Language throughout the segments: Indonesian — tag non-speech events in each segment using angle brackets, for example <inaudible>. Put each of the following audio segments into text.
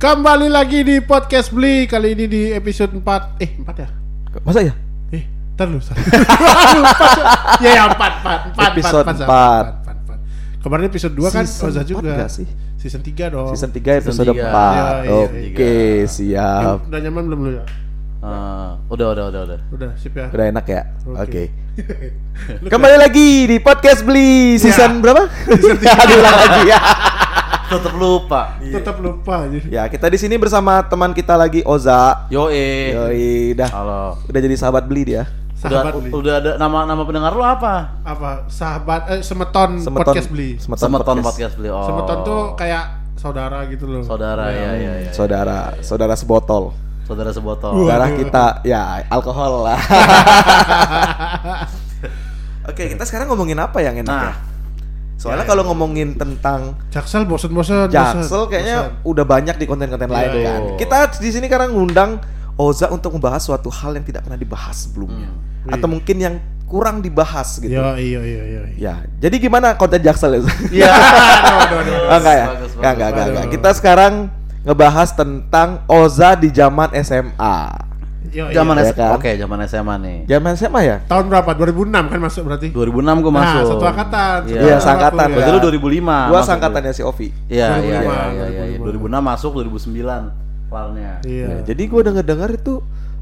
Kembali lagi di podcast Beli kali ini di episode 4 Eh 4 ya? Masa ya? Eh ntar lu. <laughs> Ya ya 4 4 4 Episode 4 Kemarin episode 2 kan Oza 4 juga sih? Season 3 dong Season 3 episode tiga. 4 Iya, iya, Oke Eh, siap Udah nyaman belum lu ya? Ah, udah udah udah udah. Udah sip ya Udah enak ya? Oke. Oke <laughs> Kembali lagi di podcast Beli Season berapa? Season 3 <laughs> Diulang lagi ya Tetap lupa. Tetap lupa aja Ya kita di sini bersama teman kita lagi Oza Yo eh. Yoi dah Halo. Udah jadi sahabat Beli dia Udah Sahabat Beli udah ada nama nama pendengar lu apa? Apa? Sahabat eh, Semeton, Semeton podcast Beli Semeton, Semeton podcast beli. Oh. Semeton tuh kayak saudara gitu loh saudara ya ya ya. Saudara Saudara sebotol Saudara sebotol. Darah kita ya alkohol lah <laughs> Oke kita sekarang ngomongin apa yang enak Nah. ya? Soalnya kalau ngomongin tentang Jaksel bosen-bosen Jaksel kayaknya bosen. udah banyak di konten-konten lain Iya. kan. Kita di sini karena ngundang Oza untuk membahas suatu hal yang tidak pernah dibahas sebelumnya. Hmm. Atau mungkin yang kurang dibahas gitu. Yo iya iya iya Ya, jadi gimana konten Jaksel itu? Iya. <laughs> oh, enggak ya? Enggak, enggak, enggak. Kita sekarang ngebahas tentang Oza di zaman SMA. Yo, Zaman Iya S- kan? Oke, zaman SMA nih. Zaman SMA ya? Tahun berapa? 2006 kan masuk berarti? 2006 gua Nah, masuk. satu angkatan. Iya. Iya, seangkatan. Aku, Berarti ya. lu 2005. Gua masuk sangkatannya si Ovi. Iya, iya, 2005, iya, iya, iya. 2005. 2006 masuk 2009 kelarnya. Iya. Ya, jadi gua denger-dengar itu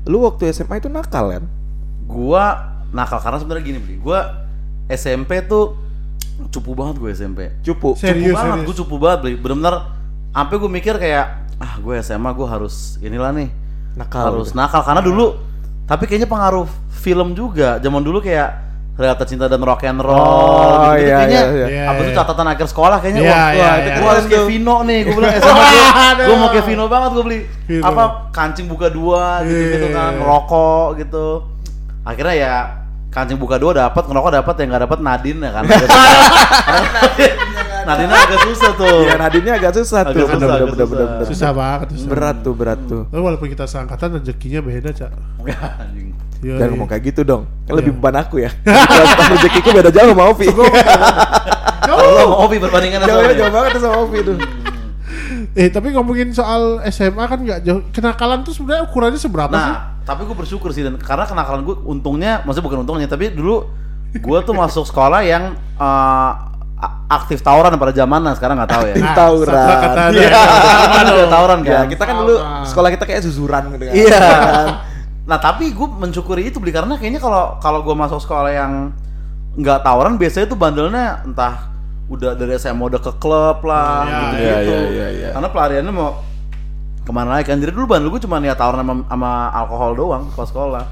lu waktu SMA itu nakal kan? Gua nakal karena sebenarnya gini, Bli. Gua SMP tuh cupu banget gue SMP. Cupu. Serius, cupu banget, gue cupu banget beli. Bener-bener sampai gue mikir kayak ah gue SMA gue harus inilah nih Nakal harus gitu. nakal karena dulu tapi kayaknya pengaruh film juga zaman dulu kayak Realita Cinta dan Rock and Roll Oh, gitu, iya, kayaknya iya, iya. apa tuh Iya, catatan akhir sekolah kayaknya Iya, wah, iya, wah iya. itu gue harus Waduh. kayak Vino nih gue bilang SMA gue <laughs> mau kayak Vino banget gue beli Vino. apa kancing buka dua gitu gitu Iya. kan rokok gitu akhirnya ya kancing buka dua dapat ngerokok dapat yang nggak dapat Nadine ya kan <laughs> <laughs> Nadine agak susah tuh Iya, Nadine agak susah tuh. Agak susah, Bener, agak bener, bener, susah. bener. Susah banget susah. Berat tuh, berat tuh. Tapi walaupun kita seangkatan rezekinya beda, Cak. Anjing. Yo, Jangan iya. ngomong kayak gitu dong. Kan Iya. lebih beban aku ya. Kalau rezekiku beda jauh sama Ovi. Kalau lo mau Ovi berbandingan sama Jauh jauh banget sama Ovi tuh. Eh, tapi ngomongin soal SMA kan nggak jauh. Kenakalan tuh sebenarnya ukurannya seberapa sih? Nah, tapi gue bersyukur sih dan karena kenakalan gue untungnya, maksudnya bukan untungnya, tapi dulu gue tuh masuk sekolah yang eh, a- aktif tawuran pada zamannya sekarang nggak tahu ya. Aktif Nah, tawuran. satu angkatan. Iya. Kan ada tawuran Ya, kan. kita kan dulu sekolah kita kayak zuzuran gitu kan. Iya. <laughs> Nah tapi gue mensyukuri itu beli karena kayaknya kalau kalau gue masuk sekolah yang nggak tawuran biasanya tuh bandelnya entah udah dari SMA udah ke klub lah Iya, gitu iya, gitu. iya, iya, iya. Karena pelariannya mau ke mana lagi kan? Jadi dulu bandel gue cuma ya tawuran sama, sama alkohol doang pas sekolah.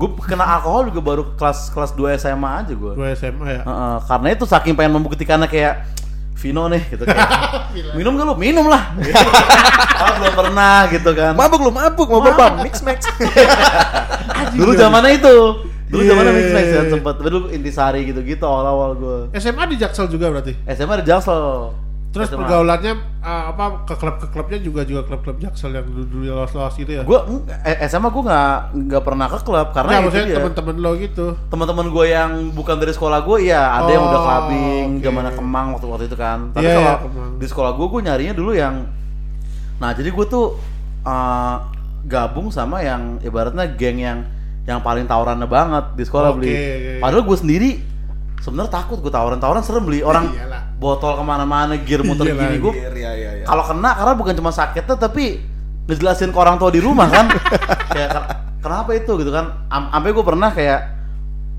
Gue kena alkohol juga baru kelas kelas 2 SMA aja gue. Dua SMA ya. Heeh, karena itu saking pengen membuktikannya kayak Vino nih gitu kayak <laughs> minum gak lu minum lah <laughs> ah, belum pernah gitu kan Mabuk lu, mabuk, mau berapa? Mix max. <laughs> dulu zamannya itu dulu Iya, zamannya iya, mix match iya, kan iya. sempet dulu intisari gitu gitu awal awal gue SMA di Jaksel juga berarti. SMA di Jaksel Terus SMA. pergaulannya ah, apa ke klub ke klubnya juga juga klub-klub Jaksel yang dulu dulu lolos-lolos gitu ya. gue eh, SMA gue nggak nggak pernah ke klub karena itu maksudnya teman-teman lo gitu. teman-teman gue yang bukan dari sekolah gue ya ada yang udah Oh, clubbing oke. zamannya Kemang waktu waktu itu kan tapi Iya, kalau iya, Kemang. di sekolah gue gue nyarinya dulu yang nah jadi gue tuh eh, gabung sama yang ibaratnya geng yang yang paling tawurannya banget di sekolah Oke, beli oke. padahal gue sendiri sebenarnya takut gue tawuran-tawuran serem beli orang Iyalah. Botol ke mana-mana gear muter Iyalah, gini gue Iya, iya, iya. kalau kena karena bukan cuma sakitnya tapi ngejelasin ke orang tua di rumah kan? <laughs> Kayak "Ken- kenapa itu gitu kan? Am- sampai gue pernah kayak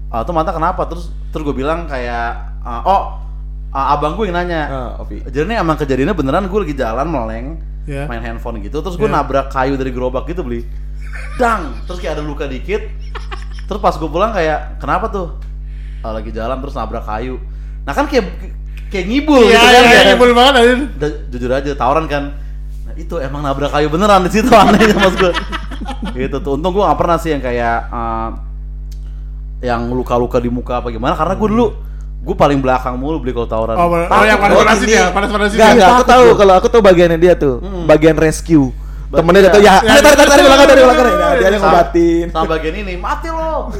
ah tuh mata kenapa? Terus terus gue bilang kayak "Ah, oh ah, abang gue yang nanya Ah, Ovi. jadi ini emang kejadiannya beneran gue lagi jalan meleng Ya. main handphone gitu terus gue Ya. nabrak kayu dari gerobak gitu beli. Dang! Terus kayak ada luka dikit. Terus pas gue pulang kayak kenapa tuh? "Ah, lagi jalan terus nabrak kayu. Nah kan kayak kayak ngibul Iya, gitu kan iya, kayak- iya, boleh banget anjir. Jujur aja tawuran kan nah itu emang nabrak kayu beneran di situ <laughs> anehnya mas gue gitu tuh untung gue gak pernah sih yang kayak eh, yang luka-luka di muka apa gimana karena gue dulu gue paling belakang mulu beli kalau tawuran Oh, oh, yang panas-panasin ini. ya, panas-panasin Enggak, ya. aku tahu kalau aku tahu bagiannya dia tuh, Hmm. bagian rescue. Temennya jatuh ya. Tarik tarik tarik ulang dari ulang dari. Nah, dia yang ngobatin. Sama bagian ini, mati lo. <laughs>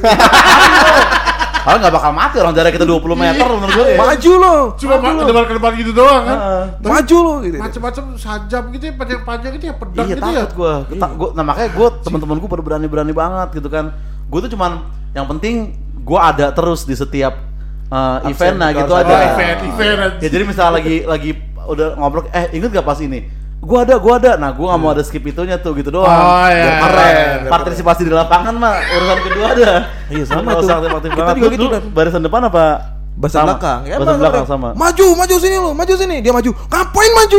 Kalau nggak bakal mati orang jarak kita 20 meter menurut gue. ya. Maju lo. Cuma ma- ke depan ke depan gitu doang kan. Maju lo gitu. Macam-macam sajam gitu ya, panjang-panjang gitu ya, pedang Iya gitu ya. takut gue. gua, nah makanya gue teman-teman gue pada berani-berani banget gitu kan. Gue tuh cuman yang penting gue ada terus di setiap uh, event nah gitu aja. Oh, event, event. Ya jadi misalnya lagi lagi udah ngobrol, eh inget gak pas ini? Gua ada, gua ada. Nah, gua nggak mau ada skip itunya tuh gitu doang. Oh, iya. Biar keren. Partisipasi di lapangan mah urusan kedua ada. Iya, sama tuh. Kita banget. juga Lu- gitu, lu Dan. Barisan depan apa? Bahasa Sama? belakang. Ya, Bahasa Bang, belakang sama. Maju, maju sini lo, maju sini. Dia maju. Ngapain maju?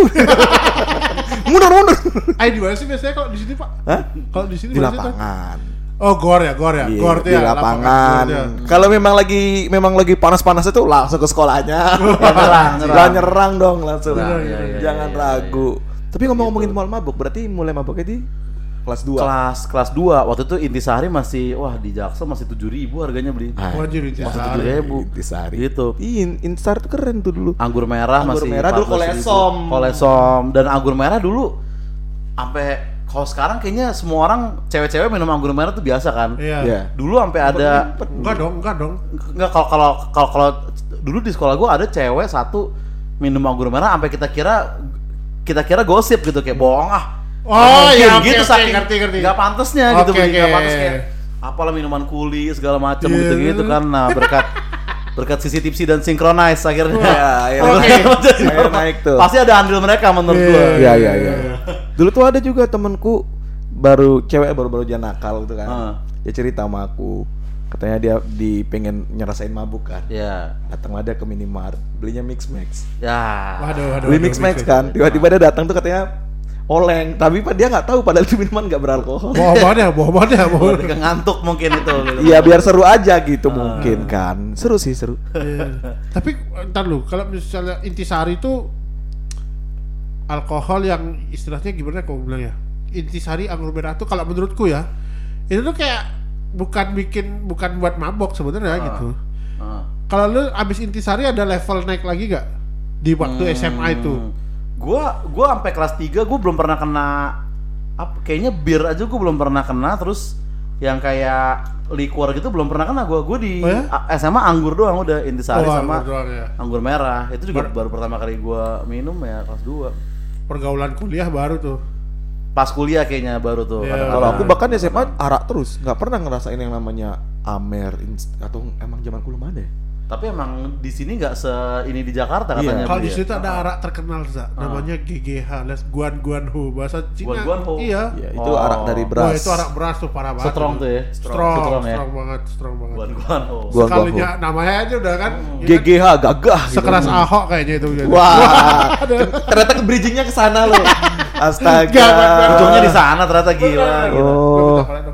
<laughs> mundur, mundur. Ay, di mana sih biasanya kalau di sini, Pak? Hah? Kalau di sini Di lapangan. Oh, gor ya, gor ya. Iya, gor tuh di ya, lapangan. ya. Kalau memang lagi memang lagi panas-panas itu langsung ke sekolahnya. <laughs> nyerang, nyerang. Nyerang dong langsung. Nyerang, iya, iya, Jangan iya, iya, ragu. Tapi ngomong-ngomongin mal mabuk, berarti mulai mabuknya di kelas 2. Kelas kelas 2 waktu itu intisari masih wah di Jaksel masih 7000 harganya beli. Ah, Wajib itu. Masih sehari. 7000. Intisari. Gitu. Iya, Instar tuh keren tuh dulu. Anggur merah Anggur masih merah dulu 14.000. kolesom. Kolesom dan anggur merah dulu sampai kalau sekarang kayaknya semua orang cewek-cewek minum anggur merah tuh biasa kan. Iya. Iya. Dulu sampai ada Enggak dong, enggak dong. Enggak kalau kalau kalau kalau dulu di sekolah gua ada cewek satu minum anggur merah sampai kita kira kita kira gosip gitu kayak bohong ah. Oh, iya, gitu oke, saking ngerti, ngerti. nggak pantesnya gitu Oke, begini nggak oke. pantes kayak apalah minuman kuli segala macam Iya. gitu gitu kan nah berkat berkat sisi tipsi dan sinkronize akhirnya Iya, iya. Oke. merah <laughs> jadi Akhirnya normal. naik tuh. pasti ada andil mereka menurut Iya. gua Iya, iya, iya. Dulu tuh ada juga temenku baru cewek baru-baru aja nakal gitu kan. Heeh. Dia cerita sama aku. Katanya dia di pengen nyerasain mabuk kan. ya Datang ada ke minimart, belinya mix max. ya Waduh, waduh. Beli mix max kan. Tiba-tiba dia datang tuh katanya oleng, tapi pak dia nggak tahu padahal itu minuman nggak beralkohol. Bohong banget ya, bohong banget ya, <laughs> ke ngantuk mungkin itu Iya biar seru aja gitu mungkin kan. Seru sih seru. Iya. Tapi entar lu, kalau misalnya intisari itu alkohol yang istilahnya gimana kau bilang ya? Intisari anggur merah tuh kalau menurutku ya, itu tuh kayak bukan bikin bukan buat mabok sebenarnya gitu. Heeh. Kalau lu abis intisari ada level naik lagi gak di waktu SMA itu? Hmm. Gua gua sampai kelas 3 gua belum pernah kena apa kayaknya bir aja gua belum pernah kena terus yang kayak liquor gitu belum pernah kena gua. Gua di Oh ya? SMA anggur doang udah intisari Oh, sama anggur doang ya. anggur merah. Itu juga Bar- baru pertama kali gua minum ya kelas 2. Pergaulan kuliah baru tuh. Pas kuliah kayaknya baru tuh. Kadang-kadang. Kalau aku bahkan SMA arak terus, nggak pernah ngerasain yang namanya Amer atau emang zaman belum ada. ya? Tapi emang di sini nggak se ini di Jakarta Iya. katanya. Kalau beli di ya. situ ada arak terkenal za, namanya GGH, les Guan Guan Ho, bahasa Cina. Guan Guan Ho. Iya. Ya, itu Oh. arak dari Wah, beras. itu arak beras tuh parah banget. Strong tuh ya. Strong, Strong ya. strong banget, strong banget. Buan guan oh. Gua- Sekalinya namanya aja udah kan. Hmm. ya kan, GGH gagah gitu. Sekeras Ahok kayaknya itu. Wah, <laughs> ternyata ke bridgingnya ke sana loh. <laughs> Astaga. Ujungnya di sana ternyata gila. Gitu. gitu. Oh.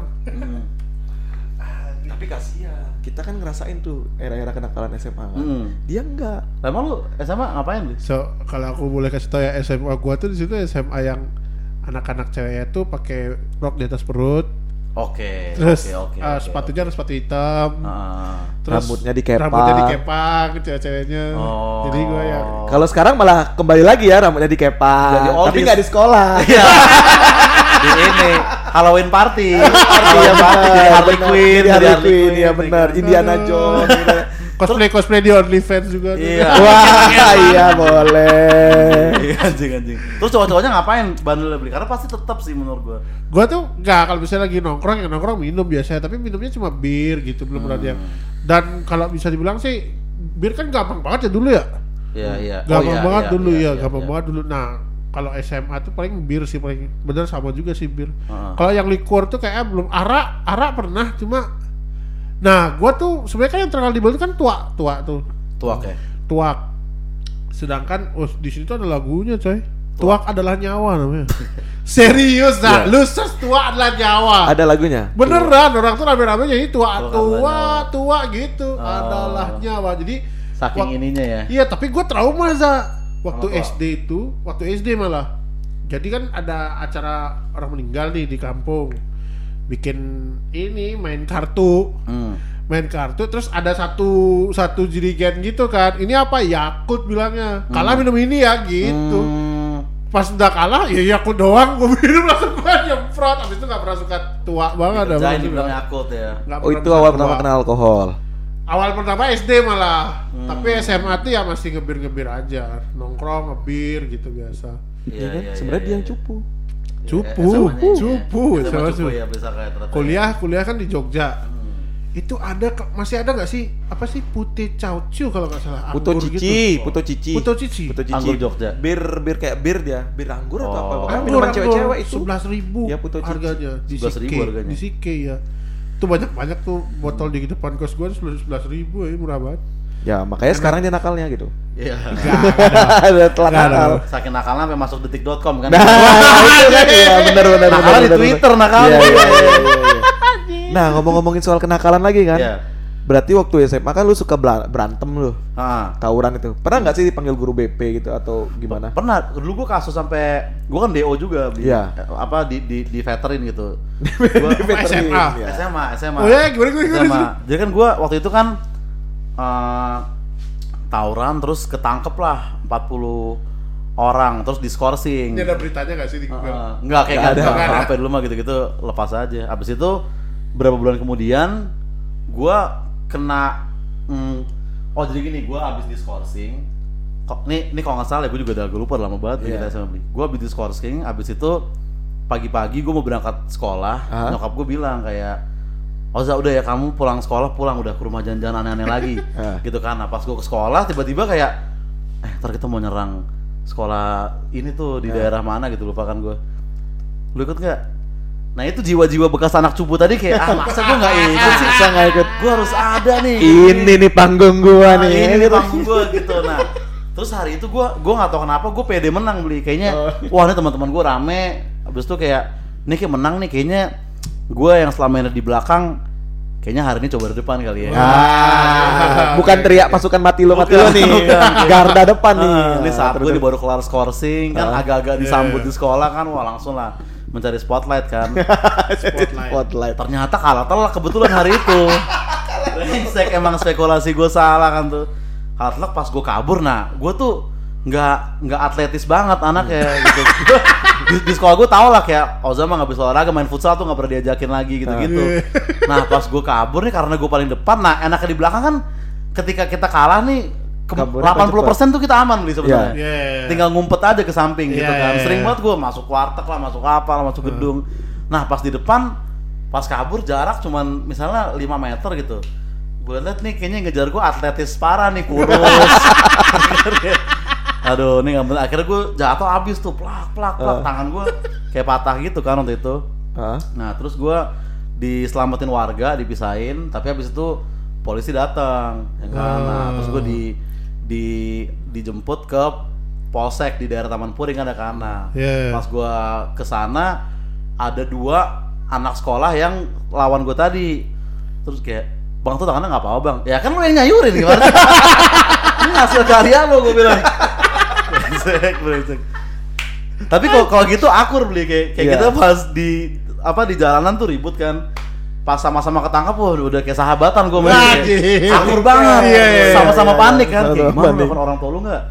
Ngerasain tuh era-era kenakalan SMA kan. Hmm. Dia enggak. Lah, Emang lu SMA ngapain lu? So, kalau aku boleh kasih tau ya SMA gua tuh di situ SMA yang anak-anak ceweknya tuh pakai rok di atas perut. Oke, Terus oke, oke. eh, oke, sepatunya harus sepatu hitam. Ah. Terus Rambutnya dikepang. Rambutnya dikepang cewek-ceweknya. Oh. Jadi gua ya Kalau sekarang malah kembali lagi ya rambutnya dikepang. Jadi Tapi nggak di sekolah. Iya. <laughs> di ini Halloween party. <laughs> Party ya party jadi Harley Quinn, Jadi Harley Quinn, Quinn, ya benar. Indiana Jones. gitu. cosplay cosplay di OnlyFans juga. tuh. Iya. Wah, iya boleh. <laughs> Iya anjing anjing. Terus cowok-cowoknya ngapain bandel beli? Karena pasti tetap sih menurut gua. Gua tuh nggak kalau misalnya lagi nongkrong ya nongkrong minum biasanya, tapi minumnya cuma bir gitu belum pernah Hmm. yang. Dan kalau bisa dibilang sih bir kan gampang banget ya dulu ya. Iya iya. Oh, Gampang iya, banget iya, dulu iya, ya, iya, gampang iya. banget dulu. Nah, kalau SMA tuh paling bir sih paling bener sama juga sih bir. Heeh. Kalau yang liquor tuh kayak belum arak, arak pernah cuma Nah, gua tuh sebenarnya kan yang terkenal di Bali kan tua, tua tuh. Tuak ya. Tuak. Sedangkan oh, di sini tuh ada lagunya, coy. Tuak adalah nyawa namanya. <laughs> Serius, nah, Iya. lu search tua adalah nyawa. Ada lagunya. Beneran orang tuh rame-rame nyanyi tua, Tua tua, tua, gitu Oh. adalah nyawa. Jadi Saking wak- ininya ya. Iya, tapi gue trauma za waktu Kenapa? SD itu, waktu SD malah. Jadi kan ada acara orang meninggal nih di kampung, bikin ini main kartu, Hmm. main kartu, terus ada satu satu jirigen gitu kan. Ini apa? Yakut bilangnya. Kalah minum ini ya gitu. Hmm. pas udah kalah ya ya aku doang <laughs> gue minum langsung gue nyemprot abis itu nggak pernah suka tua banget dibilang gua. Yakult ya. Nggak Oh pernah itu awal pertama kenal alkohol. Awal pertama SD malah Hmm. tapi SMA tuh ya masih ngebir-ngebir aja nongkrong ngebir gitu biasa Iya kan? Sebenarnya dia yang cupu. Cupu, cupu, ya. SMA sama cupu cupu. ya bisa kayak ternyata. kuliah kuliah kan di Jogja Hmm. itu ada masih ada nggak sih apa sih putih caucu kalau nggak salah Puto anggur cici, gitu. puto cici. Puto cici. Puto cici. Anggur Jogja. Bir bir kayak bir dia, bir anggur atau apa? Oh. Anggur, minuman cewek-cewek itu. sebelas ribu Ya, Puto Cici. harganya di 11.000 Sike, harganya. di Sike ya. Itu banyak banyak tuh botol di depan kos gua sebelas ribu ya murah banget. Ya, makanya sekarang dia nakalnya gitu. Iya. <laughs> Ada telah nakal. Saking nakalnya sampai masuk detik.com kan. Nah, itu kan ya benar benar benar. di Twitter, nakalnya. Iya, iya, iya, iya, iya. <laughs> Nah, ngomong-ngomongin soal kenakalan lagi kan. Iya. Berarti waktu SMA kan lu suka berantem lu, Ah. tawuran itu. Pernah nggak sih dipanggil guru BP gitu atau gimana? Pernah, dulu gua kasus sampai gua kan DO juga beli Iya. eh, apa di di di veteran gitu. <laughs> Gua Di veteran, SMA. ya. SMA, SMA. Oh ya gimana gimana gimana. SMA. Jadi kan gua waktu itu kan eh tawuran terus ketangkep lah 40 orang terus diskorsing. Ini ada beritanya nggak sih di Google? Heeh. Enggak kayak Nggak gitu. ada. Nggak Sampai dulu mah gitu-gitu lepas aja. Abis itu berapa bulan kemudian gua kena mm, oh jadi gini, gua abis diskorsing. Kok nih nih kalau nggak salah ya gue juga udah agak lupa lama banget nih Iya. kita SMA beli. Gua abis diskorsing, abis itu pagi-pagi gue mau berangkat sekolah, Hah? nyokap gue bilang kayak Oza udah ya kamu pulang sekolah pulang udah ke rumah jalan-jalan aneh-aneh <laughs> lagi gitu kan nah pas gue ke sekolah tiba-tiba kayak eh ntar kita mau nyerang sekolah ini tuh di daerah mana gitu lupa kan gue lu ikut nggak nah itu jiwa-jiwa bekas anak cupu tadi kayak ah masa gue nggak <laughs> ikut sih Masa nggak ikut? gue harus ada nih Ini nih panggung gua Nah, nih. ini nih panggung gue gitu nah terus hari itu gue gue nggak tahu kenapa gue pede menang beli kayaknya Oh. wah ini teman-teman gue rame habis itu kayak ini kayak menang nih kayaknya gue yang selama ini di belakang kayaknya hari ini coba di depan kali ya Ah, bukan teriak pasukan mati lo mati lo nih. bukan. Garda depan nih. Ah, ini saat gue baru kelar skorsing kan Ah. agak-agak Iya, disambut iya. di sekolah kan wah langsung lah mencari spotlight kan. <laughs> Spotlight. Spotlight. ternyata kalah telak kebetulan hari itu. <laughs> Brengsek emang spekulasi gue salah kan tuh. Kalah telak pas gue kabur nah gue tuh nggak nggak atletis banget anaknya gitu. Di, di sekolah gue tau lah kayak Oza mah nggak bisa olahraga main futsal tuh nggak pernah diajakin lagi gitu gitu nah pas gue kabur nih karena gue paling depan nah enaknya di belakang kan ketika kita kalah nih ke Kaburnya 80% tuh kita aman beli sebenarnya Iya. tinggal ngumpet aja ke samping gitu Iya, kan. iya, Sering iya. banget gue masuk warteg lah, masuk apa lah, masuk gedung. Nah pas di depan, pas kabur jarak cuman misalnya 5 meter gitu. Gue liat nih kayaknya ngejar gue atletis parah nih, kurus. <laughs> Aduh, ini nggak bener. Akhirnya gue jatuh abis tuh, plak plak plak. Eh. Tangan gue kayak patah gitu kan waktu itu. Hah? Nah terus gue diselamatin warga, dipisahin. Tapi habis itu polisi datang, ya kan. Nah, terus gue di di dijemput ke polsek di daerah Taman Puring ada kan. Nah, Iya. pas gue ke sana ada dua anak sekolah yang lawan gue tadi. Terus kayak Bang tuh tangannya nggak apa-apa bang. Ya kan lu yang nyayurin gimana? <laughs> Ini hasil karya lo gue bilang. Brengsek, brengsek. Tapi kalau kalau gitu akur beli kayak kayak Iya. kita pas di apa di jalanan tuh ribut kan. Pas sama-sama ketangkap wah udah kayak sahabatan gue Anjir. Akur banget. Iya, iya, iya, Sama-sama iya, panik kan. Kayak gimana nelfon orang tua lu nggak?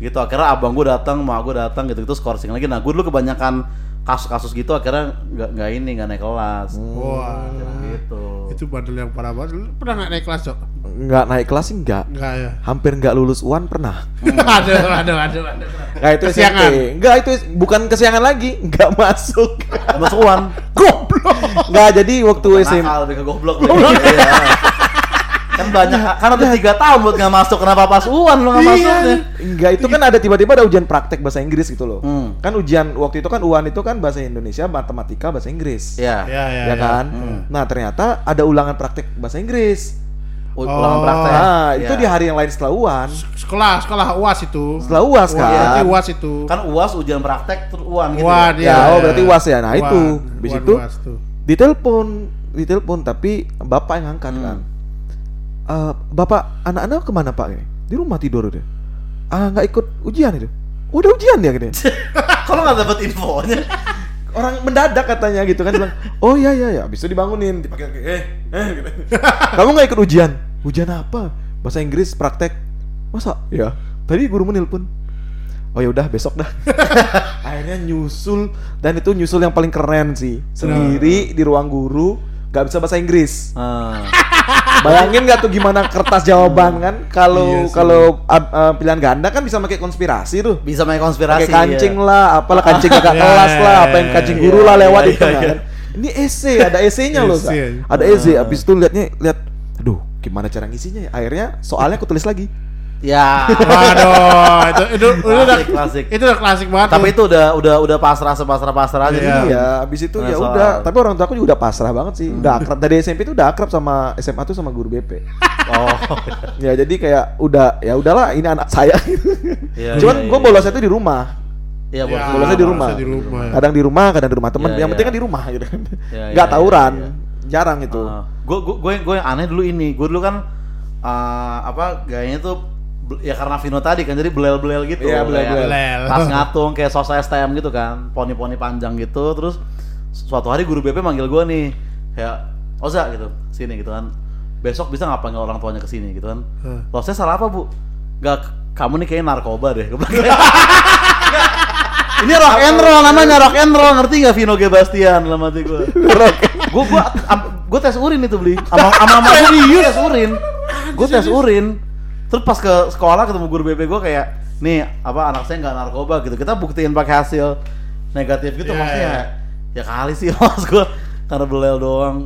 Gitu akhirnya abang gue datang, mak gue datang gitu gitu skorsing lagi. Nah gue dulu kebanyakan kasus-kasus gitu akhirnya nggak nggak ini nggak naik kelas. Wah. Gitu. Itu bandel yang parah banget. Lu pernah nggak naik kelas, Cok? Nggak naik kelas sih nggak. Enggak ya. Hampir nggak lulus UAN pernah. <laughs> aduh, aduh, aduh, aduh. Nggak itu Kesiangan. SMP. Nggak itu bukan kesiangan lagi, nggak masuk. Masuk uan. Goblok. <laughs> Nggak jadi waktu. Nakal lebih ke goblok. <laughs> Iya. kan banyak kan ada tiga tahun buat nggak masuk kenapa pas uan lu nggak Iya. masuknya? Enggak, itu kan ada tiba-tiba ada ujian praktek bahasa Inggris gitu loh. Hmm. Kan ujian waktu itu kan UAN itu kan bahasa Indonesia, matematika, bahasa Inggris. Ya. Ya, ya, Ya, kan? Hmm. Nah, ternyata ada ulangan praktek bahasa Inggris. Oh. Ulangan praktek. Nah, itu Ya. di hari yang lain setelah UAN. Sekolah, sekolah UAS itu. Setelah UAS Wah, kan. berarti UAS itu. Kan UAS ujian praktek terus uan gitu. Uan, ya? iya. Ya, oh berarti UAS ya. Nah, Uan, itu. Habis itu ditelepon, ditelepon tapi bapak yang angkat Hmm. kan. Eh, bapak, anak-anak ke mana pak? Di rumah tidur udah. Ah nggak ikut ujian itu. Udah ujian dia gini. <laughs> Kalau nggak dapet infonya. <laughs> Orang mendadak katanya gitu kan bilang, oh iya iya ya, habis itu dibangunin, dipakai kayak eh eh gitu. <laughs> Kamu nggak ikut ujian? Ujian apa? Bahasa Inggris praktek. Masa? Ya. Tadi guru menelpon. oh ya udah besok dah <laughs> akhirnya nyusul dan itu nyusul yang paling keren sih sendiri di ruang guru nggak bisa bahasa Inggris Ah. <laughs> bayangin nggak tuh gimana kertas jawaban kan kalau Iya kalau eh, pilihan ganda kan bisa pakai konspirasi tuh bisa main konspirasi pakai kancing iya. lah apalah kancing kakak Iya, <laughs> kelas iya, lah iya, apa yang iya, kancing iya, guru lah iya, lewat iya, itu iya. kan ini esai ada esainya loh. Esai. ada esai abis itu liatnya lihat aduh gimana cara ngisinya ya akhirnya soalnya aku tulis lagi ya Waduh, itu itu, <laughs> itu udah Klasik, klasik. itu udah klasik banget. tapi tuh. itu udah udah udah pasrah sepasrah pasrah aja Iya. gitu. Iya, abis itu Nah, ya soal- udah. Tapi orang tua aku juga udah pasrah banget sih. Udah akrab dari SMP tuh udah akrab sama SMA tuh sama guru BP. <laughs> oh ya jadi kayak udah ya udahlah ini anak saya. Iya, <laughs> Cuman iya, gue iya. bolosnya tuh di rumah. iya Ya, bos bolosnya di rumah. bolosnya di rumah, ya. Kadang di rumah, kadang di rumah temen. Iya, yang penting iya. kan di rumah gitu kan. Iya, Nggak iya, tawuran. Jarang itu. gue gue gue gue yang aneh dulu ini. Gue dulu kan eh, apa gayanya tuh ya karena Vino tadi kan jadi belel-belel gitu. Iya, kayak belel-belel. Belel. tas ngatung kayak sos STM gitu kan poni-poni panjang gitu. Terus suatu hari guru BP manggil gue nih kayak Oza gitu sini gitu kan. Besok bisa nggak panggil orang tuanya ke sini? gitu kan. Hah. loh saya salah apa bu? Gak kamu nih kayaknya narkoba deh <laughs> ini rock and roll namanya rock and roll. Ngerti nggak Vino G Bastian dalam hati gue gue gue tes urin itu beli sama sama sama gue tes urin. Gue tes urin. Terus pas ke sekolah ketemu guru BP gue kayak nih apa anak saya nggak narkoba gitu. Kita buktiin pakai hasil negatif gitu Iya, maksudnya iya. ya kali sih <laughs> mas gue karena belel doang.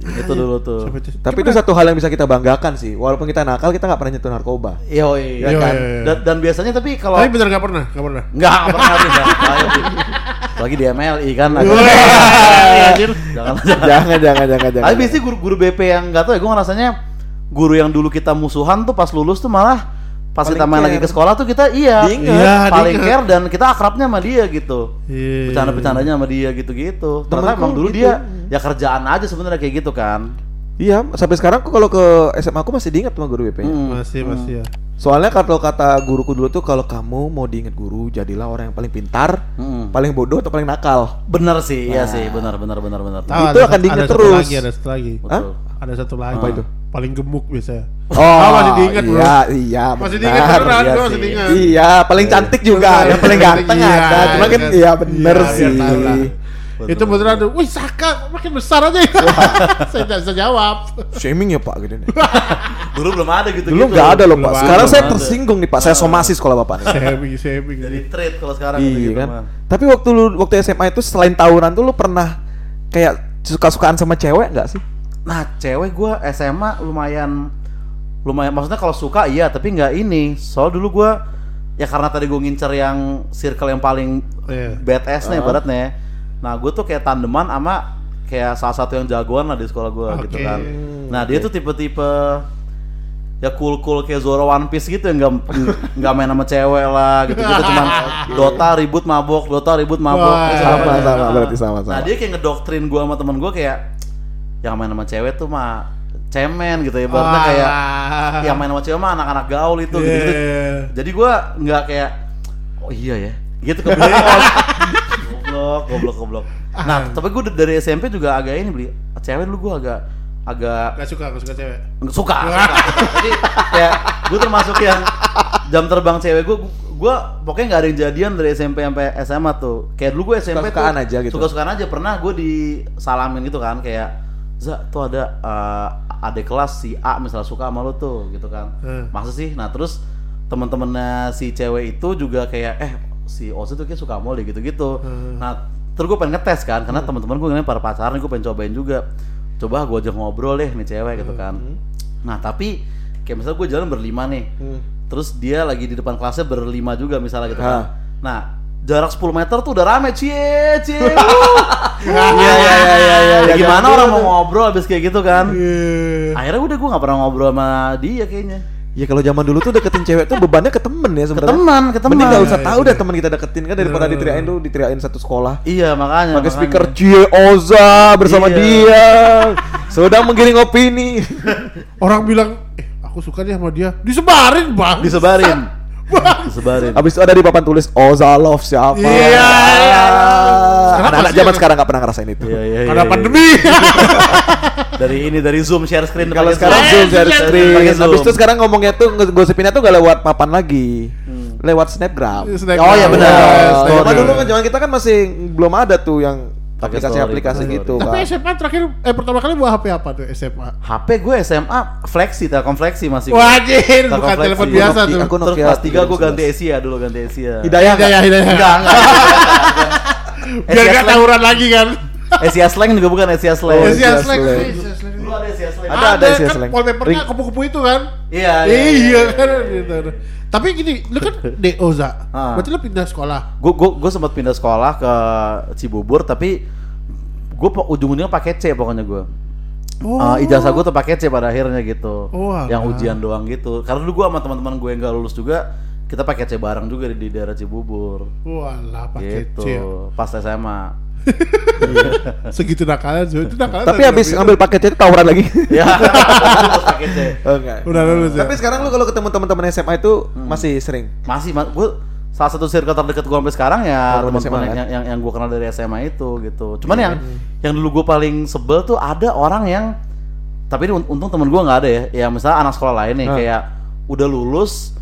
Itu dulu tuh. Tapi itu satu hal yang bisa kita banggakan sih. Walaupun kita nakal, kita nggak pernah nyentuh narkoba. Yo, Iya, iya kan. iya, iya. Dan, dan biasanya tapi kalau Tapi bener gak pernah, gak pernah. Enggak, enggak pernah <laughs> Lagi di MLI kan. agak- Wih, anjir. jangan, <laughs> jangan. jangan, jangan, jangan. Tapi biasanya guru, guru BP yang enggak tahu ya, gue ngerasanya guru yang dulu kita musuhan tuh pas lulus tuh malah pas Paling kita main lagi care. ke sekolah tuh kita iya, Diinget. Iya, paling diinget. care dan kita akrabnya sama dia gitu. Iya. Bercanda-bercandanya sama dia gitu-gitu. Ternyata Temenku emang dulu gitu. dia ya kerjaan aja sebenarnya kayak gitu kan. Iya, sampai sekarang aku kalau ke SMA aku masih diingat sama guru BP. Hmm. Masih, masih ya. Soalnya kalau kata guruku dulu tuh kalau kamu mau diingat guru, jadilah orang yang paling pintar, Hmm. paling bodoh atau paling nakal. Bener sih, iya sih, bener bener bener bener. Tahu, Itu ada akan satu- diinget ada satu terus. Lagi, ada satu lagi. Betul. Ada satu lagi. Apa itu? Paling gemuk biasanya. Oh, masih diingat, bro. Iya, iya, Masih benar. diingat beneran, iya masih sih. diingat. Iya, paling cantik juga, yang paling paling ganteng ada. iya, Cuma kan iya. iya bener Iya, sih. Betul, Itu beneran tuh, wih Saka makin besar aja ya. <laughs> Saya tidak bisa jawab. Shaming ya Pak gitu nih. <laughs> Dulu belum ada gitu Dulu nggak ada loh Pak. Sekarang belum saya ada. tersinggung nih Pak. Saya somasi sekolah Bapak nih. Shaming, shaming. Jadi trade kalau sekarang Iya gitu kan. Tapi waktu lu waktu SMA itu selain tawuran tuh lu pernah kayak suka-sukaan sama cewek nggak sih? Nah, cewek gua SMA lumayan lumayan maksudnya kalau suka iya, tapi nggak ini. Soal dulu gua ya karena tadi gua ngincer yang circle yang paling Iya. badass nih Ah. ibaratnya. Nah, gue tuh kayak tandeman sama kayak salah satu yang jagoan lah di sekolah gua gitu Oke. kan. Nah, dia tuh tipe-tipe ya cool-cool kayak Zoro One Piece gitu yang nggak nggak main sama cewek lah gitu gitu cuman <laughs> Dota ribut mabok Dota ribut mabok Wah, gitu. Sama iya. sama berarti sama sama. Nah dia kayak ngedoktrin gua sama temen gua kayak yang main sama cewek tuh mah cemen gitu ya. Ibaratnya kayak yang main sama cewek mah anak-anak gaul itu gitu, gitu. Iya. Jadi gua nggak kayak oh iya ya. Gitu kebetulan <laughs> goblok, goblok, goblok. Nah, tapi gua dari SMP juga agak ini beli cewek dulu gua agak agak Gak suka, gak suka cewek. Nggak suka, <laughs> suka. Jadi kayak gue termasuk yang jam terbang cewek gue, gue pokoknya nggak ada yang jadian dari SMP sampai SMA tuh. Kayak dulu gue SMP Suka-sukaan tuh aja gitu. Suka-sukaan aja. Pernah gue disalamin gitu kan kayak Za tuh ada eh, adik kelas si A misalnya suka sama lo tuh gitu kan. Hmm. Masa sih? Nah terus temen-temennya si cewek itu juga kayak eh si Ozi tuh kayak suka lo deh gitu-gitu. Hmm. Nah terus gue pengen ngetes kan karena teman-teman gue yang para pacaran gue pengen cobain juga. Coba gue ajak ngobrol deh nih cewek gitu kan. Nah tapi kayak misalnya gue jalan berlima nih, Hmm. terus dia lagi di depan kelasnya berlima juga misalnya gitu kan. Nah jarak 10 meter tuh udah rame cie cie. <laughs> Iya iya iya iya. Ya, gimana orang mau ngobrol abis kayak gitu kan? Iya. Akhirnya udah gue nggak pernah ngobrol sama dia kayaknya. Ya kalau zaman dulu tuh deketin cewek tuh bebannya ke temen ya Ke sebenarnya. teman, ke teman. Mending gak usah Iya, tahu iya. deh teman kita deketin kan daripada Iya. diteriakin tuh diteriakin satu sekolah. Iya makanya. Pakai makanya. speaker Cie Oza bersama Iya. dia sedang menggiring opini. <laughs> Orang bilang, eh aku suka nih sama dia. Disebarin bang. Disebarin. <laughs> Disebarin. Abis itu ada di papan tulis Oza love siapa? Iya. Kenapa Anak-anak zaman sekarang nggak pernah ngerasain itu. Iya iya. Karena iya, pandemi. <laughs> Dari ini dari Zoom share screen. Kalau sekarang Zoom share share screen. Habis itu sekarang ngomongnya tuh ngegosipinnya tuh gak lewat papan lagi. Hmm. lewat snapgram. Snapgram. Oh, iya, benar. Story. Zaman dulu kan zaman kita kan masih belum ada tuh yang Pakai aplikasi-aplikasi gitu Tapi kan. SMA terakhir eh pertama kali bawa HP apa tuh SMA? HP gue SMA Flexi, Telkom Flexi masih. Wajir, bukan Flexi. telepon biasa tuh. aku Terus Nokia kelas 3 gue 311. ganti Asia dulu ganti Asia. Hidayah Hidayah, hidayah. Enggak, enggak. <laughs> Biar Asia gak tawuran lagi kan. Asia Slang juga bukan Asia Slang. Asia Asia Slang. Asia. Dulu ada Asia Slang. Ada, ada Asia kan Slang. wallpapernya kupu-kupu itu kan. Iya, Iya kan gitu. Tapi gini, lu kan DO Za. Ah. Berarti lu pindah sekolah. Gue gue gue sempat pindah sekolah ke Cibubur tapi gue ujung-ujungnya pakai C pokoknya gue. Oh. Eh, ijazah gue tuh pakai C pada akhirnya gitu. Oh, yang ujian doang gitu. Karena dulu gue sama teman-teman gue yang gak lulus juga kita pakai C bareng juga di, di daerah Cibubur. Walah pakai gitu. C. ya. Pas SMA. <laughs> Segitu nakalnya. Itu nakalnya. Tapi habis ngambil paket itu tawuran lagi. <laughs> ya. Terus pakai C. Enggak. Udah lulus ya. Tapi sekarang lu kalau ketemu teman-teman SMA itu masih sering. Masih gue salah satu circle terdekat gue sampai sekarang ya Teman-teman SMA, yang, kan? yang yang gue kenal dari SMA itu gitu. Cuman yang yang dulu gue paling sebel tuh ada orang yang tapi ini untung temen gue nggak ada ya. Ya misalnya anak sekolah lain nih Ah. kayak udah lulus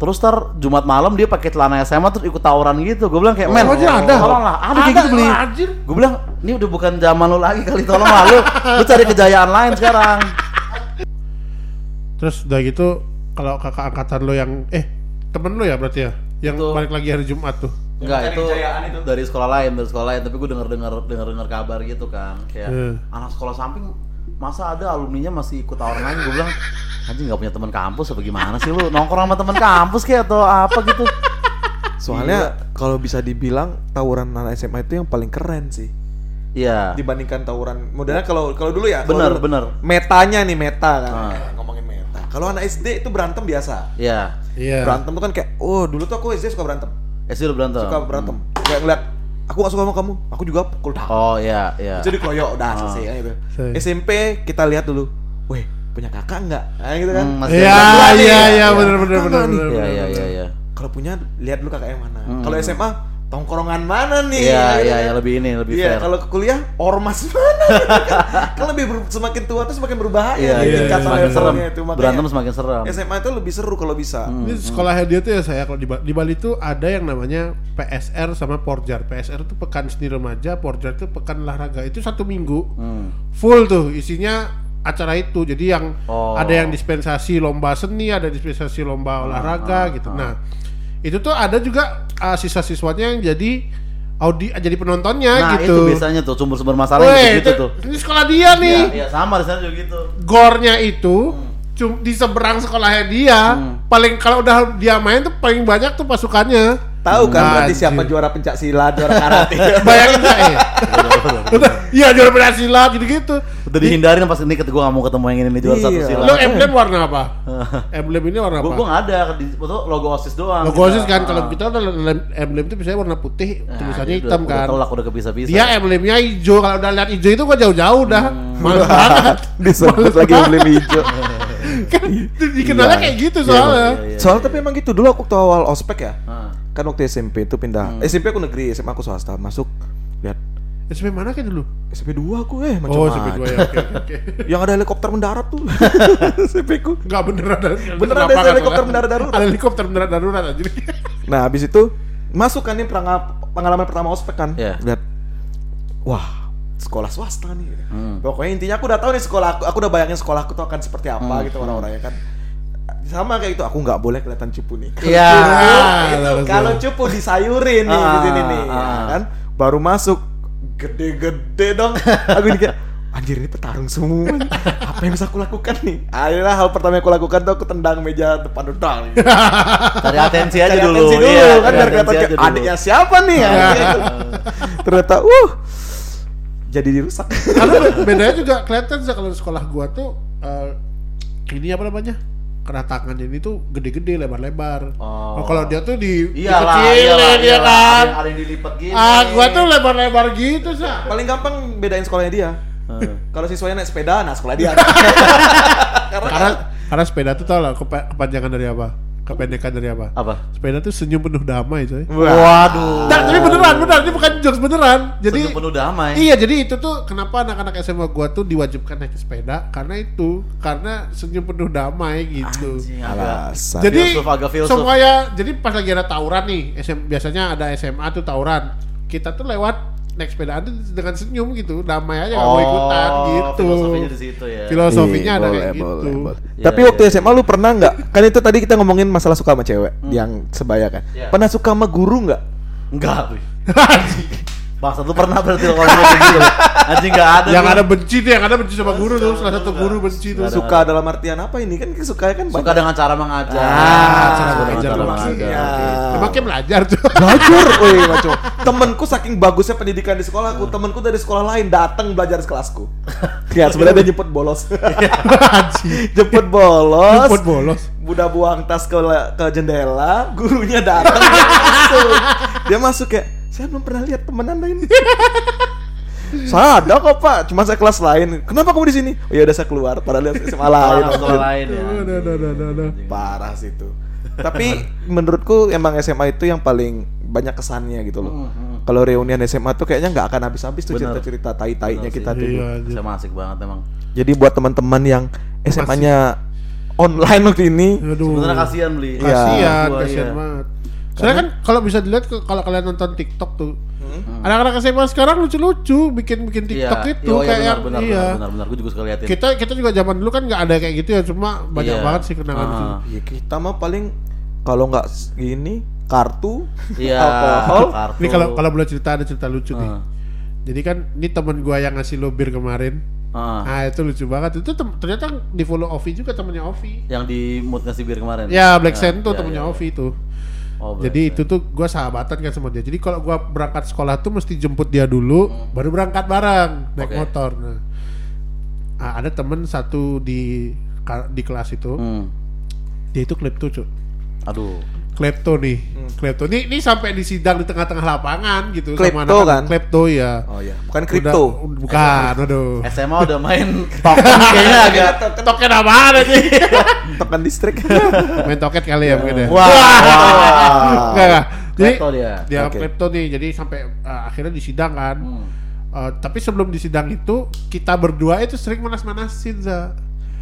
terus ntar Jumat malam dia pakai celana SMA terus ikut tawuran gitu. Gue bilang kayak men, Oh, ada, ada. tolong lah, ada, kayak Ada, gitu beli. anjir. Gue bilang ini udah bukan zaman lu lagi kali tolong lah lu, lu cari kejayaan lain sekarang. Terus udah gitu kalau kakak angkatan lo yang eh temen lo ya berarti ya yang Itu. balik lagi hari Jumat tuh. Enggak itu, kejayaan itu. dari sekolah lain, dari sekolah lain. Tapi gue denger dengar dengar dengar kabar gitu kan, kayak Hmm. anak sekolah samping masa ada alumninya masih ikut tawuran lain. Gue bilang anjing nggak punya teman kampus apa gimana sih lu nongkrong sama teman kampus kayak atau apa gitu. Soalnya kalau bisa dibilang tawuran anak SMA itu yang paling keren sih. Iya. Dibandingkan tawuran modelnya kalau kalau dulu ya. Bener, dulu bener. Metanya nih meta kan. Ah. Ngomongin meta. Kalau anak SD itu berantem biasa. Iya. Iya. Berantem tuh kan kayak, oh dulu tuh aku SD suka berantem. SD lu berantem. Suka berantem. Kayak ngeliat aku gak suka sama kamu, aku juga pukul dah. Oh iya iya. Jadi koyok udah Ah. selesai kan gitu. Selesai. SMP kita lihat dulu. Weh, punya kakak enggak? Nah, gitu kan. Hmm, masih Iya ada. Dua nih, iya ya. iya Iya. benar benar benar. Iya iya iya iya. Kalau punya lihat dulu kakak yang mana. Hmm. Kalau SMA tongkrongan mana nih? Iya Gitu iya iya lebih ini lebih Iya, fair. kalau ke kuliah ormas <laughs> mana? gitu kan. kan lebih ber- semakin tua tuh semakin berbahaya Iya nih iya tingkat semakin serem. levelnya itu makanya Berantem semakin serem. SMA itu lebih seru kalau bisa. Hmm. Ini sekolahnya dia tuh ya saya kalau di, di Bali tuh ada yang namanya PSR sama Porjar. PSR itu pekan seni remaja, Porjar itu pekan olahraga. Itu satu minggu Hmm. full tuh isinya acara itu. Jadi yang Oh. ada yang dispensasi lomba seni, ada dispensasi lomba olahraga ah, gitu. ah. Nah, itu tuh ada juga uh, siswa-siswanya yang jadi audi jadi penontonnya Nah gitu. itu biasanya tuh sumber-sumber masalah Weh, gitu, itu, tuh. ini sekolah dia nih. Iya iya sama di sana juga gitu. Gornya itu cum- di seberang sekolahnya dia. Hmm. Paling kalau udah dia main tuh paling banyak tuh pasukannya. Tahu kan berarti Anjir. siapa juara pencak silat, juara karate. <laughs> Bayangin gak eh? Udah, Iya juara bela silat gitu-gitu. Udah dihindarin pas ini gue gak mau ketemu yang ini nih juara satu Iya. silat. Lo emblem warna apa? <laughs> emblem ini warna apa? gue nggak ada di logo osis doang. Logo. OSIS kan kalau Ah. kita emblem itu biasanya warna putih, Nah, tulisannya jadi hitam kan. Udah tolak udah kepisah-pisah. Dia emblemnya hijau. Kalau udah lihat hijau itu gua jauh-jauh dah. Hmm. Males banget. <laughs> Disebut lagi emblem hijau. kan dikenalnya Iya. kayak gitu Iya, soalnya. iya, iya. Soalnya tapi emang gitu dulu aku waktu awal ospek ya. Ah. Kan waktu SMP itu pindah. SMP aku negeri, SMA aku swasta. Masuk lihat SMP mana kayak dulu? SMP 2 aku eh macam Oh, SMP 2 ya. Oke, oke, oke. <laughs> Yang ada helikopter mendarat tuh. <laughs> SMP ku. Enggak bener ada. Bener ada lapangan helikopter mendarat darurat. Ada helikopter mendarat darurat aja. <laughs> Nah, habis itu masuk kan nih peranga- pengalaman pertama ospek kan. Iya. Lihat. Wah, sekolah swasta nih. Hmm. Pokoknya intinya aku udah tahu nih sekolah aku, aku udah bayangin sekolahku tuh akan seperti apa Hmm, gitu orang-orangnya kan. Sama kayak itu, aku nggak boleh kelihatan cupu nih. Kalau Iya. kalau cupu disayurin nih Ah, di sini nih, ya ah. kan? Baru masuk gede-gede dong. <laughs> Aku ini kayak Anjir ini petarung semua. Apa yang bisa aku lakukan nih? Akhirnya hal pertama yang aku lakukan tuh aku tendang meja depan dudang. <laughs> Cari atensi aja Cari dulu. atensi dulu Iya, kan cari biar kelihatan adiknya siapa nih ya. Ternyata uh jadi dirusak. Karena be- bedanya juga kelihatan sih kalau di sekolah gua tuh eh, ini apa namanya? Kena tangannya ini tuh gede-gede, lebar-lebar. Oh. Oh, kalau dia tuh di Iyalah, dikecilin iyalah, dia iyalah. kan. Ada, ada yang dilipat gini. Ah, gua tuh lebar-lebar gitu, Sa. Paling gampang bedain sekolahnya dia. Hmm. Kalau siswanya naik sepeda, nah sekolah dia. <laughs> Karena karena sepeda tuh tau lah kepa- kepanjangan dari apa? Kependekan dari apa? Apa? Sepeda tuh senyum penuh damai coy. Waduh. Nah, tapi beneran, beneran, ini bukan jokes beneran. Jadi Senyum penuh damai. Iya, jadi itu tuh kenapa anak-anak SMA gua tuh diwajibkan naik sepeda karena itu, karena senyum penuh damai gitu. Anjing, agak. Jadi Filsuf, agak filsuf. semuanya, jadi pas lagi ada tawuran nih, SM, biasanya ada SMA tuh tawuran. Kita tuh lewat naik sepedaan tuh dengan senyum gitu, damai aja nggak mau ikutan gitu. Oh, Filosofinya di situ ya. Filosofinya ada boleh, kayak gitu. boleh, boleh. Tapi waktu. SMA lu pernah nggak? Kan itu tadi kita ngomongin masalah suka sama cewek yang sebaya kan. Iya. Pernah suka sama guru nggak? Enggak, Pi. <laughs> Bangsa lu pernah berarti lo kalau ngomong gitu. Anjing enggak ada. yang gua. ada benci tuh, yang ada benci sama guru tuh, salah satu guru benci tuh. Suka dalam artian apa ini? Kan suka kan suka dengan cara mengajar. Ah, cara Suka mengajar. Iya. gitu. Emang kayak belajar tuh. belajar, woi maco. Temenku saking bagusnya pendidikan di sekolahku, temenku dari sekolah lain datang belajar di kelasku. <laughs> ya sebenarnya dia jemput bolos. <laughs> Anjing. jemput bolos. Jemput bolos. Udah buang tas ke ke jendela, gurunya datang dia <laughs> masuk. Dia masuk kayak, saya belum pernah lihat teman anda ini. <laughs> saya ada kok pak, cuma saya kelas lain. Kenapa kamu di sini? Oh ya udah saya keluar, pada lihat SMA lain. Sekolah lain ya. Aduh, aduh, aduh. Parah sih itu. Tapi menurutku emang SMA itu yang paling banyak kesannya gitu loh. Hmm, hmm. Kalau reunian SMA tuh kayaknya nggak akan habis-habis tuh cerita-cerita tai-tainya kita tuh. Iya. Saya asik banget emang. Jadi buat teman-teman yang SMA-nya online waktu ini, Aduh. Sebenarnya kasihan beli. Iya. Kasihan, Gua, kasihan iya. banget. Soalnya kan kalau bisa dilihat kalau kalian nonton TikTok tuh, Hmm. anak-anak SMA sekarang lucu-lucu bikin-bikin TikTok Iya. itu Iya, iya, kayak benar, yang benar, iya. benar, benar, benar. Gue juga suka liatin. Kita kita juga zaman dulu kan nggak ada kayak gitu ya, cuma banyak Iya. banget sih kenangan Ah. itu. ya kita mah paling kalau nggak gini kartu, Iya. alkohol, kartu. Ini kalau kalau boleh cerita ada cerita lucu nih. Ah. Jadi kan ini temen gua yang ngasih lo bir kemarin. Ah. Ah itu lucu banget. Itu tem- ternyata di follow Ovi juga temennya Ovi. Yang di mood ngasih bir kemarin. Ya Black Ah, Sand tuh iya, temennya iya. Ovi tuh. Oh, Jadi itu tuh gua sahabatan kan sama dia. Jadi kalau gua berangkat sekolah tuh mesti jemput dia dulu, baru berangkat bareng naik Hmm. Oke. motor. Nah, ah, ada temen satu di di kelas itu, Hmm. dia itu klepto cuy. Aduh. Klepto nih, Hmm. klepto. Ini ini sampai di sidang di tengah-tengah lapangan gitu Klepto anak-anak. kan? Klepto ya. Oh ya, bukan kripto. Udah- bukan, <laughs> aduh. SMA udah main <laughs> token kayaknya agak Token apaan ini? <laughs> Token listrik. Main toket kali ya mungkin ya. Wah. Enggak, enggak. Jadi Klepto dia. dia Oke. klepto nih. Jadi sampai uh, akhirnya di sidang kan. Hmm. Uh, tapi sebelum di sidang itu kita berdua itu sering manas-manasin za.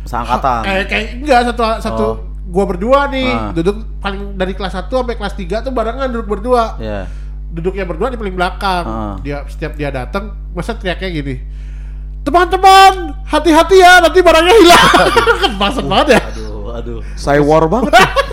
Seangkatan. Eh kayak enggak satu satu Oh. Gua berdua nih Ah. duduk paling dari kelas 1 sampai kelas 3 tuh barengan duduk berdua. Iya. Duduknya berdua di paling belakang. Ah. Dia setiap dia datang masa teriaknya gini. Teman-teman, hati-hati ya nanti barangnya hilang. <laughs> kan banget ya. Aduh, aduh. Saya war banget. <laughs>